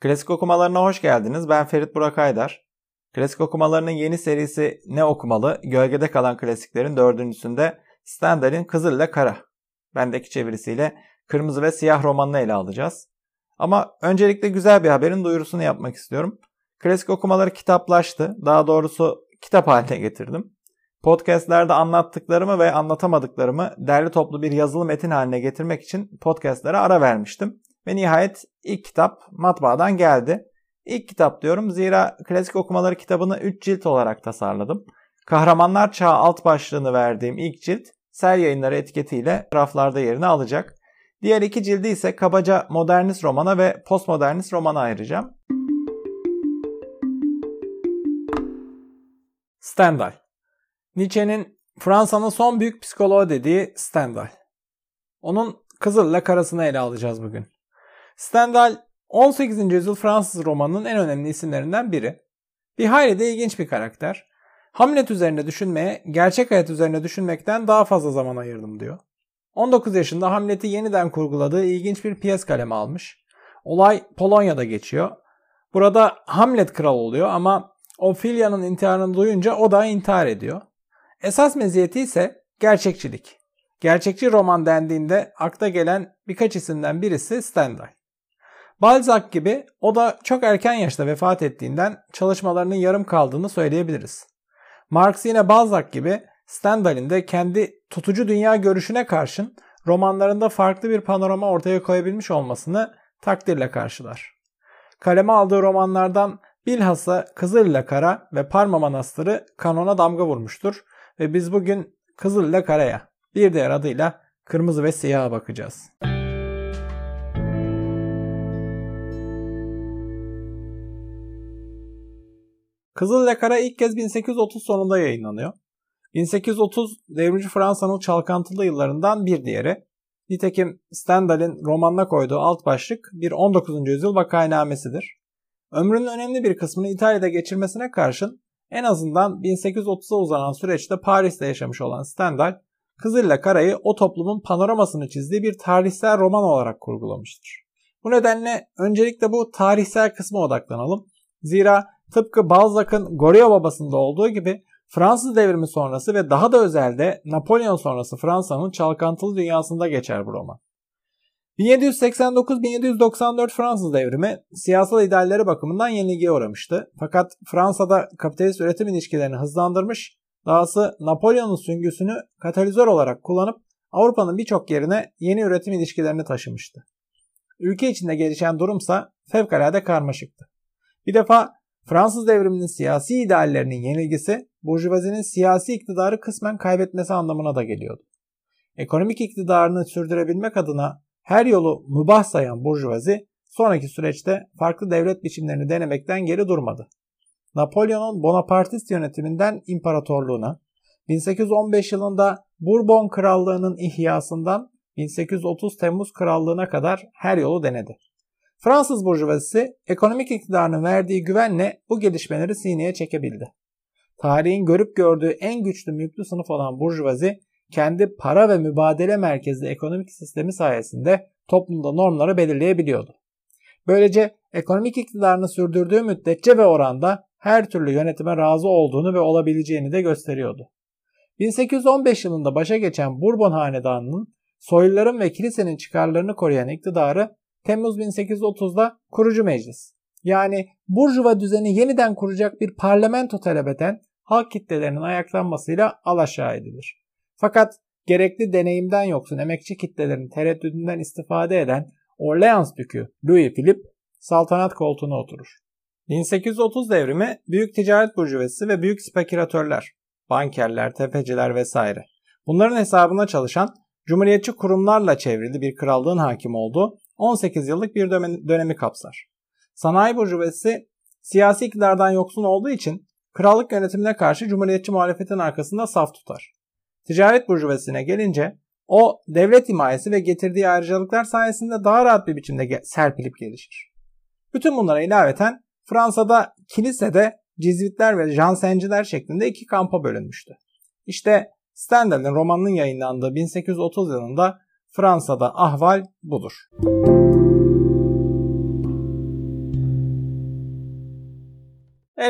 Klasik okumalarına hoş geldiniz. Ben Ferit Burak Aydar. Klasik okumalarının yeni serisi Ne Okumalı? Gölgede Kalan Klasiklerin dördüncüsünde Stendhal'in Kızıl ile Kara. Bendeki çevirisiyle Kırmızı ve Siyah romanını ele alacağız. Ama öncelikle güzel bir haberin duyurusunu yapmak istiyorum. Klasik okumaları kitaplaştı. Daha doğrusu kitap haline getirdim. Podcastlerde anlattıklarımı ve anlatamadıklarımı derli toplu bir yazılı metin haline getirmek için podcastlere ara vermiştim. Ve nihayet ilk kitap matbaadan geldi. İlk kitap diyorum zira klasik okumaları kitabını 3 cilt olarak tasarladım. Kahramanlar Çağı alt başlığını verdiğim ilk cilt Sel Yayınları etiketiyle raflarda yerini alacak. Diğer iki cildi ise kabaca modernist romana ve postmodernist romana ayıracağım. Stendhal Nietzsche'nin Fransa'nın son büyük psikoloğu dediği Stendhal. Onun Kızıl'la karasını ele alacağız bugün. Stendhal 18. yüzyıl Fransız romanının en önemli isimlerinden biri. Bir hayli de ilginç bir karakter. Hamlet üzerine düşünmeye, gerçek hayat üzerine düşünmekten daha fazla zaman ayırdım diyor. 19 yaşında Hamlet'i yeniden kurguladığı ilginç bir piyes kaleme almış. Olay Polonya'da geçiyor. Burada Hamlet kral oluyor ama Ophelia'nın intiharını duyunca o da intihar ediyor. Esas meziyeti ise gerçekçilik. Gerçekçi roman dendiğinde akla gelen birkaç isimden birisi Stendhal. Balzac gibi o da çok erken yaşta vefat ettiğinden çalışmalarının yarım kaldığını söyleyebiliriz. Marx yine Balzac gibi Stendhal'in de kendi tutucu dünya görüşüne karşın romanlarında farklı bir panorama ortaya koyabilmiş olmasını takdirle karşılar. Kaleme aldığı romanlardan bilhassa Kızıl ile Kara ve Parma Manastırı kanona damga vurmuştur ve biz bugün Kızıl ile Kara'ya bir diğer adıyla Kırmızı ve Siyah'a bakacağız. Kızıl ile Kara ilk kez 1830 sonunda yayınlanıyor. 1830 devrimci Fransa'nın çalkantılı yıllarından bir diğeri. Nitekim Stendhal'in romanına koyduğu alt başlık bir 19. yüzyıl vakainamesidir. Ömrünün önemli bir kısmını İtalya'da geçirmesine karşın en azından 1830'a uzanan süreçte Paris'te yaşamış olan Stendhal, Kızıl ile Kara'yı o toplumun panoramasını çizdiği bir tarihsel roman olarak kurgulamıştır. Bu nedenle öncelikle bu tarihsel kısma odaklanalım. Zira tıpkı Balzac'ın Goria Babası'nda olduğu gibi Fransız devrimi sonrası ve daha da özelde Napolyon sonrası Fransa'nın çalkantılı dünyasında geçer bu roman. 1789-1794 Fransız devrimi siyasal idealleri bakımından yenilgiye uğramıştı. Fakat Fransa'da kapitalist üretim ilişkilerini hızlandırmış, dahası Napolyon'un süngüsünü katalizör olarak kullanıp Avrupa'nın birçok yerine yeni üretim ilişkilerini taşımıştı. Ülke içinde gelişen durumsa fevkalade karmaşıktı. Bir defa Fransız devriminin siyasi ideallerinin yenilgisi Burjuvazinin siyasi iktidarı kısmen kaybetmesi anlamına da geliyordu. Ekonomik iktidarını sürdürebilmek adına her yolu mübah sayan Burjuvazi sonraki süreçte farklı devlet biçimlerini denemekten geri durmadı. Napolyon'un Bonapartist yönetiminden imparatorluğuna, 1815 yılında Bourbon Krallığı'nın ihyasından 1830 Temmuz Krallığı'na kadar her yolu denedi. Fransız burjuvazisi ekonomik iktidarının verdiği güvenle bu gelişmeleri sineye çekebildi. Tarihin görüp gördüğü en güçlü mülklü sınıf olan burjuvazi kendi para ve mübadele merkezli ekonomik sistemi sayesinde toplumda normları belirleyebiliyordu. Böylece ekonomik iktidarını sürdürdüğü müddetçe ve oranda her türlü yönetime razı olduğunu ve olabileceğini de gösteriyordu. 1815 yılında başa geçen Bourbon Hanedanı'nın soyluların ve kilisenin çıkarlarını koruyan iktidarı Temmuz 1830'da kurucu meclis yani burjuva düzeni yeniden kuracak bir parlamento talep eden halk kitlelerinin ayaklanmasıyla alaşağı edilir. Fakat gerekli deneyimden yoksun emekçi kitlelerin tereddüdünden istifade eden Orleans Dükü Louis Philip saltanat koltuğuna oturur. 1830 devrimi büyük ticaret burjuvesi ve büyük spekülatörler, bankerler, tefeciler vesaire. Bunların hesabına çalışan cumhuriyetçi kurumlarla çevrili bir krallığın hakim olduğu 18 yıllık bir dönemi kapsar. Sanayi burjuvesi siyasi iktidardan yoksun olduğu için krallık yönetimine karşı cumhuriyetçi muhalefetin arkasında saf tutar. Ticaret burjuvasine gelince o devlet himayesi ve getirdiği ayrıcalıklar sayesinde daha rahat bir biçimde serpilip gelişir. Bütün bunlara ilaveten Fransa'da kilisede Cizvitler ve Jansenciler şeklinde iki kampa bölünmüştü. İşte Stendhal'in romanının yayınlandığı 1830 yılında Fransa'da ahval budur.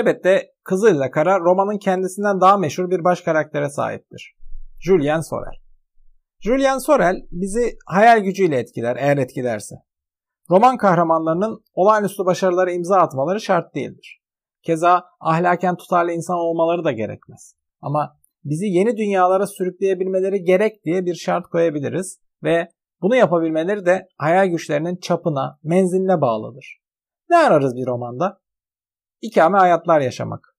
Elbette Kızıl'la Kara romanın kendisinden daha meşhur bir baş karaktere sahiptir. Julien Sorel. Julien Sorel bizi hayal gücüyle etkiler eğer etkilerse. Roman kahramanlarının olağanüstü başarılara imza atmaları şart değildir. Keza ahlaken tutarlı insan olmaları da gerekmez. Ama bizi yeni dünyalara sürükleyebilmeleri gerek diye bir şart koyabiliriz ve bunu yapabilmeleri de hayal güçlerinin çapına, menziline bağlıdır. Ne ararız bir romanda? İkame hayatlar yaşamak.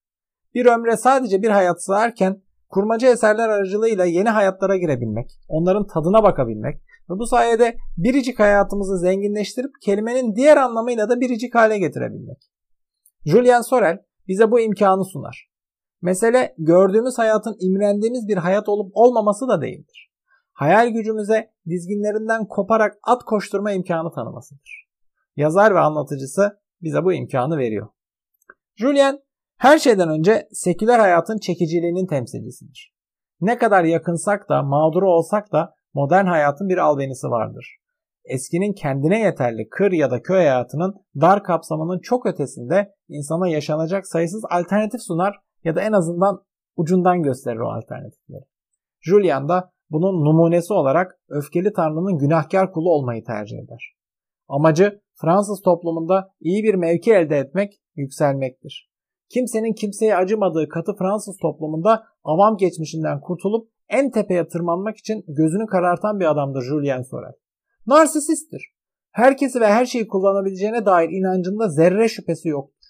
Bir ömre sadece bir hayat sığarken kurmaca eserler aracılığıyla yeni hayatlara girebilmek, onların tadına bakabilmek ve bu sayede biricik hayatımızı zenginleştirip kelimenin diğer anlamıyla da biricik hale getirebilmek. Julian Sorel bize bu imkanı sunar. Mesele gördüğümüz hayatın imrendiğimiz bir hayat olup olmaması da değildir. Hayal gücümüze dizginlerinden koparak at koşturma imkanı tanımasıdır. Yazar ve anlatıcısı bize bu imkanı veriyor. Julien her şeyden önce seküler hayatın çekiciliğinin temsilcisidir. Ne kadar yakınsak da mağduru olsak da modern hayatın bir albenisi vardır. Eskinin kendine yeterli kır ya da köy hayatının dar kapsamının çok ötesinde insana yaşanacak sayısız alternatif sunar ya da en azından ucundan gösterir o alternatifleri. Julian da bunun numunesi olarak öfkeli tanrının günahkar kulu olmayı tercih eder. Amacı Fransız toplumunda iyi bir mevki elde etmek, yükselmektir. Kimsenin kimseye acımadığı katı Fransız toplumunda avam geçmişinden kurtulup en tepeye tırmanmak için gözünü karartan bir adamdır Julien Sorel. Narsisisttir. Herkesi ve her şeyi kullanabileceğine dair inancında zerre şüphesi yoktur.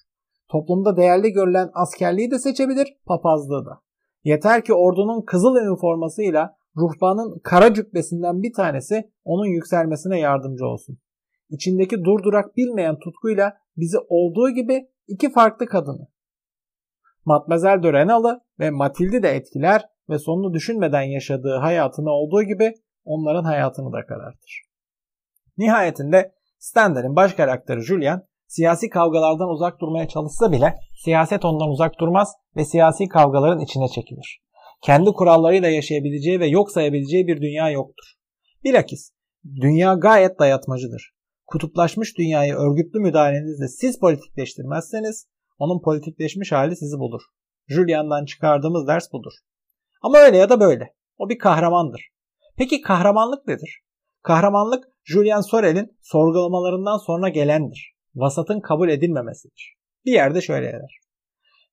Toplumda değerli görülen askerliği de seçebilir, papazlığı da. Yeter ki ordunun kızıl üniformasıyla ruhbanın kara cübbesinden bir tanesi onun yükselmesine yardımcı olsun. İçindeki durdurak bilmeyen tutkuyla bizi olduğu gibi iki farklı kadını, Matmazel de Renalı ve Matilde de etkiler ve sonunu düşünmeden yaşadığı hayatını olduğu gibi onların hayatını da karartır. Nihayetinde Stendar'ın baş karakteri Julian siyasi kavgalardan uzak durmaya çalışsa bile siyaset ondan uzak durmaz ve siyasi kavgaların içine çekilir. Kendi kurallarıyla yaşayabileceği ve yok sayabileceği bir dünya yoktur. Bilakis dünya gayet dayatmacıdır. Kutuplaşmış dünyayı örgütlü müdahalenizle siz politikleştirmezseniz onun politikleşmiş hali sizi bulur. Julian'dan çıkardığımız ders budur. Ama öyle ya da böyle. O bir kahramandır. Peki kahramanlık nedir? Kahramanlık Julian Sorel'in sorgulamalarından sonra gelendir. Vasatın kabul edilmemesidir. Bir yerde şöyle eder.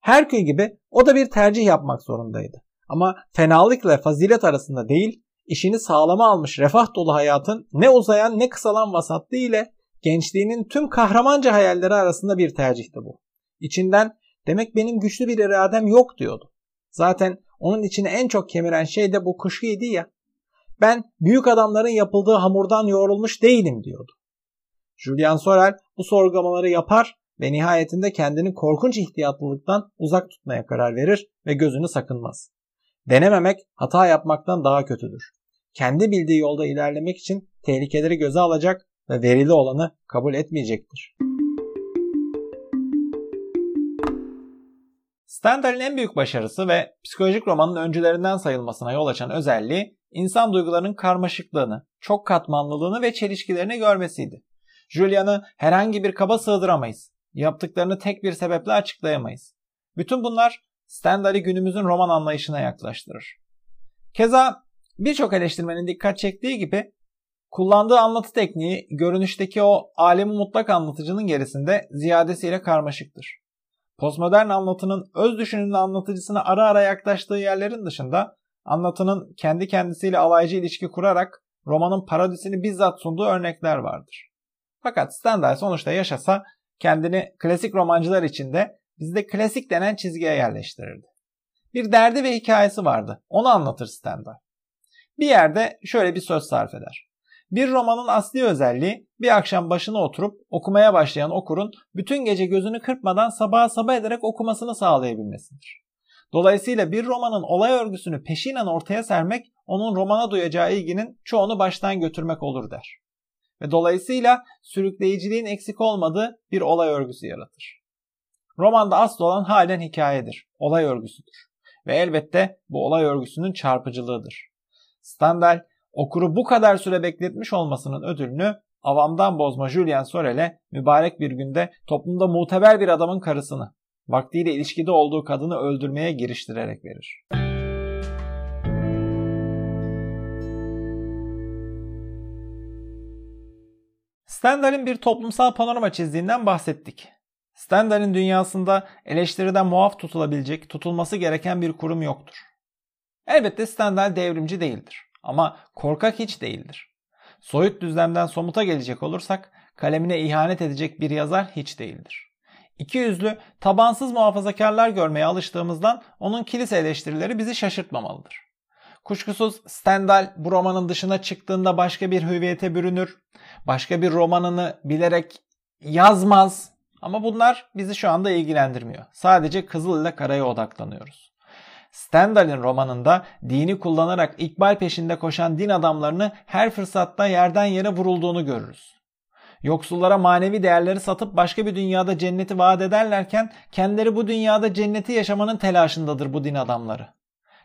Herkül gibi o da bir tercih yapmak zorundaydı. Ama fenalık ile fazilet arasında değil, işini sağlama almış refah dolu hayatın ne uzayan ne kısalan vasatlığı ile gençliğinin tüm kahramanca hayalleri arasında bir tercihti bu. İçinden demek benim güçlü bir iradem yok diyordu. Zaten onun içine en çok kemiren şey de bu kuşkuydu ya. Ben büyük adamların yapıldığı hamurdan yoğrulmuş değilim diyordu. Julian Sorel bu sorgulamaları yapar ve nihayetinde kendini korkunç ihtiyatlılıktan uzak tutmaya karar verir ve gözünü sakınmaz. Denememek hata yapmaktan daha kötüdür. Kendi bildiği yolda ilerlemek için tehlikeleri göze alacak ve verili olanı kabul etmeyecektir. Stendhal'in en büyük başarısı ve psikolojik romanın öncülerinden sayılmasına yol açan özelliği insan duygularının karmaşıklığını, çok katmanlılığını ve çelişkilerini görmesiydi. Julian'ı herhangi bir kaba sığdıramayız. Yaptıklarını tek bir sebeple açıklayamayız. Bütün bunlar Stendhal'i günümüzün roman anlayışına yaklaştırır. Keza birçok eleştirmenin dikkat çektiği gibi kullandığı anlatı tekniği görünüşteki o alemi mutlak anlatıcının gerisinde ziyadesiyle karmaşıktır. Postmodern anlatının öz düşünümlü anlatıcısına ara ara yaklaştığı yerlerin dışında anlatının kendi kendisiyle alaycı ilişki kurarak romanın parodisini bizzat sunduğu örnekler vardır. Fakat Stendhal sonuçta yaşasa kendini klasik romancılar içinde bizde klasik denen çizgiye yerleştirirdi. Bir derdi ve hikayesi vardı. Onu anlatır Stendhal. Bir yerde şöyle bir söz sarf eder. Bir romanın asli özelliği bir akşam başına oturup okumaya başlayan okurun bütün gece gözünü kırpmadan sabaha sabah ederek okumasını sağlayabilmesidir. Dolayısıyla bir romanın olay örgüsünü peşinen ortaya sermek onun romana duyacağı ilginin çoğunu baştan götürmek olur der. Ve dolayısıyla sürükleyiciliğin eksik olmadığı bir olay örgüsü yaratır. Romanda asıl olan halen hikayedir, olay örgüsüdür. Ve elbette bu olay örgüsünün çarpıcılığıdır. Stendhal okuru bu kadar süre bekletmiş olmasının ödülünü avamdan bozma Julien Sorel'e mübarek bir günde toplumda muteber bir adamın karısını vaktiyle ilişkide olduğu kadını öldürmeye giriştirerek verir. Stendhal'in bir toplumsal panorama çizdiğinden bahsettik. Stendhal'in dünyasında eleştiriden muaf tutulabilecek, tutulması gereken bir kurum yoktur. Elbette Stendhal devrimci değildir ama korkak hiç değildir. Soyut düzlemden somuta gelecek olursak kalemine ihanet edecek bir yazar hiç değildir. İki yüzlü, tabansız muhafazakarlar görmeye alıştığımızdan onun kilise eleştirileri bizi şaşırtmamalıdır. Kuşkusuz Stendhal bu romanın dışına çıktığında başka bir hüviyete bürünür, başka bir romanını bilerek yazmaz ama bunlar bizi şu anda ilgilendirmiyor. Sadece Kızıl ile Kara'ya odaklanıyoruz. Stendhal'in romanında dini kullanarak ikbal peşinde koşan din adamlarını her fırsatta yerden yere vurulduğunu görürüz. Yoksullara manevi değerleri satıp başka bir dünyada cenneti vaat ederlerken kendileri bu dünyada cenneti yaşamanın telaşındadır bu din adamları.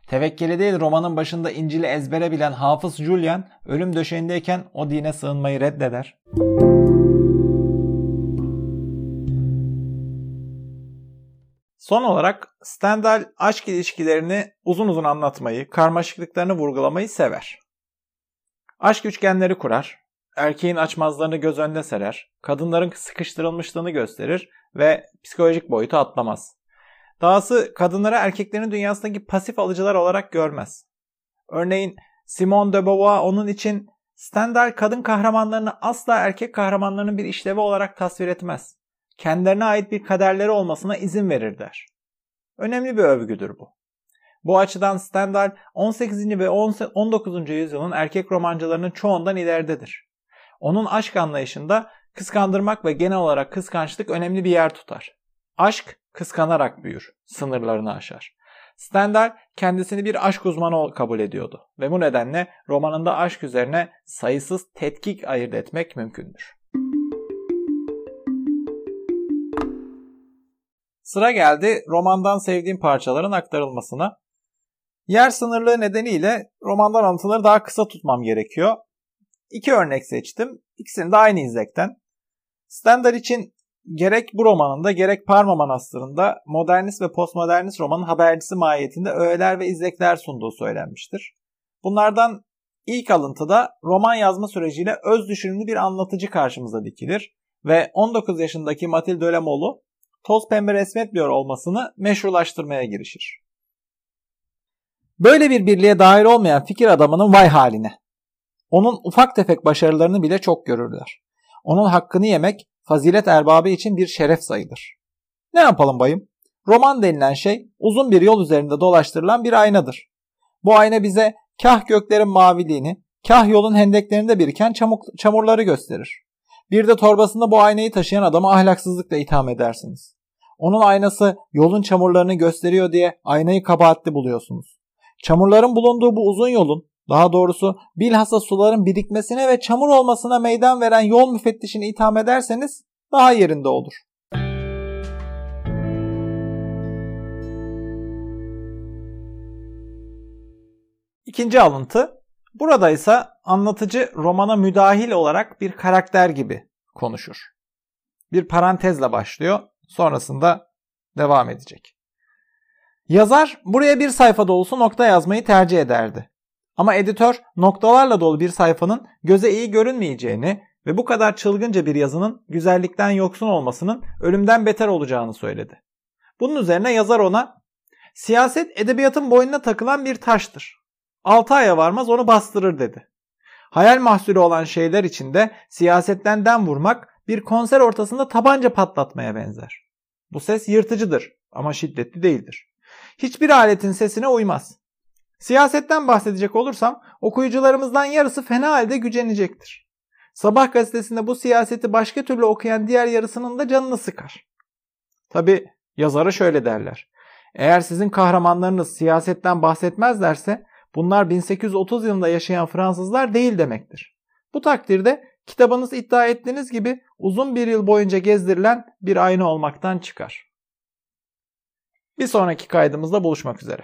Tevekkeli değil romanın başında İncil'i ezbere bilen Hafız Julian ölüm döşeğindeyken o dine sığınmayı reddeder. Son olarak Stendhal aşk ilişkilerini uzun uzun anlatmayı, karmaşıklıklarını vurgulamayı sever. Aşk üçgenleri kurar, erkeğin açmazlarını göz önüne serer, kadınların sıkıştırılmışlığını gösterir ve psikolojik boyutu atlamaz. Dahası kadınları erkeklerin dünyasındaki pasif alıcılar olarak görmez. Örneğin Simone de Beauvoir onun için Stendhal kadın kahramanlarını asla erkek kahramanlarının bir işlevi olarak tasvir etmez. Kendilerine ait bir kaderleri olmasına izin verir der. Önemli bir övgüdür bu. Bu açıdan Stendhal 18. ve 19. yüzyılın erkek romancılarının çoğundan ileridedir. Onun aşk anlayışında kıskandırmak ve genel olarak kıskançlık önemli bir yer tutar. Aşk kıskanarak büyür, sınırlarını aşar. Stendhal kendisini bir aşk uzmanı kabul ediyordu ve bu nedenle romanında aşk üzerine sayısız tetkik ayırt etmek mümkündür. Sıra geldi romandan sevdiğim parçaların aktarılmasına. Yer sınırlığı nedeniyle romandan alıntıları daha kısa tutmam gerekiyor. İki örnek seçtim. İkisini de aynı izlekten. Stendhal için gerek bu romanında gerek Parma Manastırı'nda modernist ve postmodernist romanın habercisi mahiyetinde öğeler ve izlekler sunduğu söylenmiştir. Bunlardan ilk alıntıda roman yazma süreciyle öz düşünümlü bir anlatıcı karşımıza dikilir ve 19 yaşındaki Matilde Ölemoğlu toz pembe resmetmiyor olmasını meşrulaştırmaya girişir. Böyle bir birliğe dair olmayan fikir adamının vay haline. Onun ufak tefek başarılarını bile çok görürler. Onun hakkını yemek fazilet erbabı için bir şeref sayılır. Ne yapalım bayım? Roman denilen şey uzun bir yol üzerinde dolaştırılan bir aynadır. Bu ayna bize kah göklerin maviliğini, kah yolun hendeklerinde biriken çamurları gösterir. Bir de torbasında bu aynayı taşıyan adamı ahlaksızlıkla itham edersiniz. Onun aynası yolun çamurlarını gösteriyor diye aynayı kabahatli buluyorsunuz. Çamurların bulunduğu bu uzun yolun, daha doğrusu bilhassa suların birikmesine ve çamur olmasına meydan veren yol müfettişini itham ederseniz daha yerinde olur. İkinci alıntı. Burada ise anlatıcı romana müdahil olarak bir karakter gibi konuşur. Bir parantezle başlıyor, sonrasında devam edecek. Yazar buraya bir sayfa dolusu nokta yazmayı tercih ederdi. Ama editör noktalarla dolu bir sayfanın göze iyi görünmeyeceğini ve bu kadar çılgınca bir yazının güzellikten yoksun olmasının ölümden beter olacağını söyledi. Bunun üzerine yazar ona siyaset edebiyatın boynuna takılan bir taştır. 6 aya varmaz onu bastırır dedi. Hayal mahsulü olan şeyler içinde siyasetten dem vurmak bir konser ortasında tabanca patlatmaya benzer. Bu ses yırtıcıdır ama şiddetli değildir. Hiçbir aletin sesine uymaz. Siyasetten bahsedecek olursam okuyucularımızdan yarısı fena halde gücenecektir. Sabah gazetesinde bu siyaseti başka türlü okuyan diğer yarısının da canını sıkar. Tabi yazara şöyle derler. Eğer sizin kahramanlarınız siyasetten bahsetmezlerse bunlar 1830 yılında yaşayan Fransızlar değil demektir. Bu takdirde kitabınız iddia ettiğiniz gibi uzun bir yıl boyunca gezdirilen bir ayna olmaktan çıkar. Bir sonraki kaydımızda buluşmak üzere.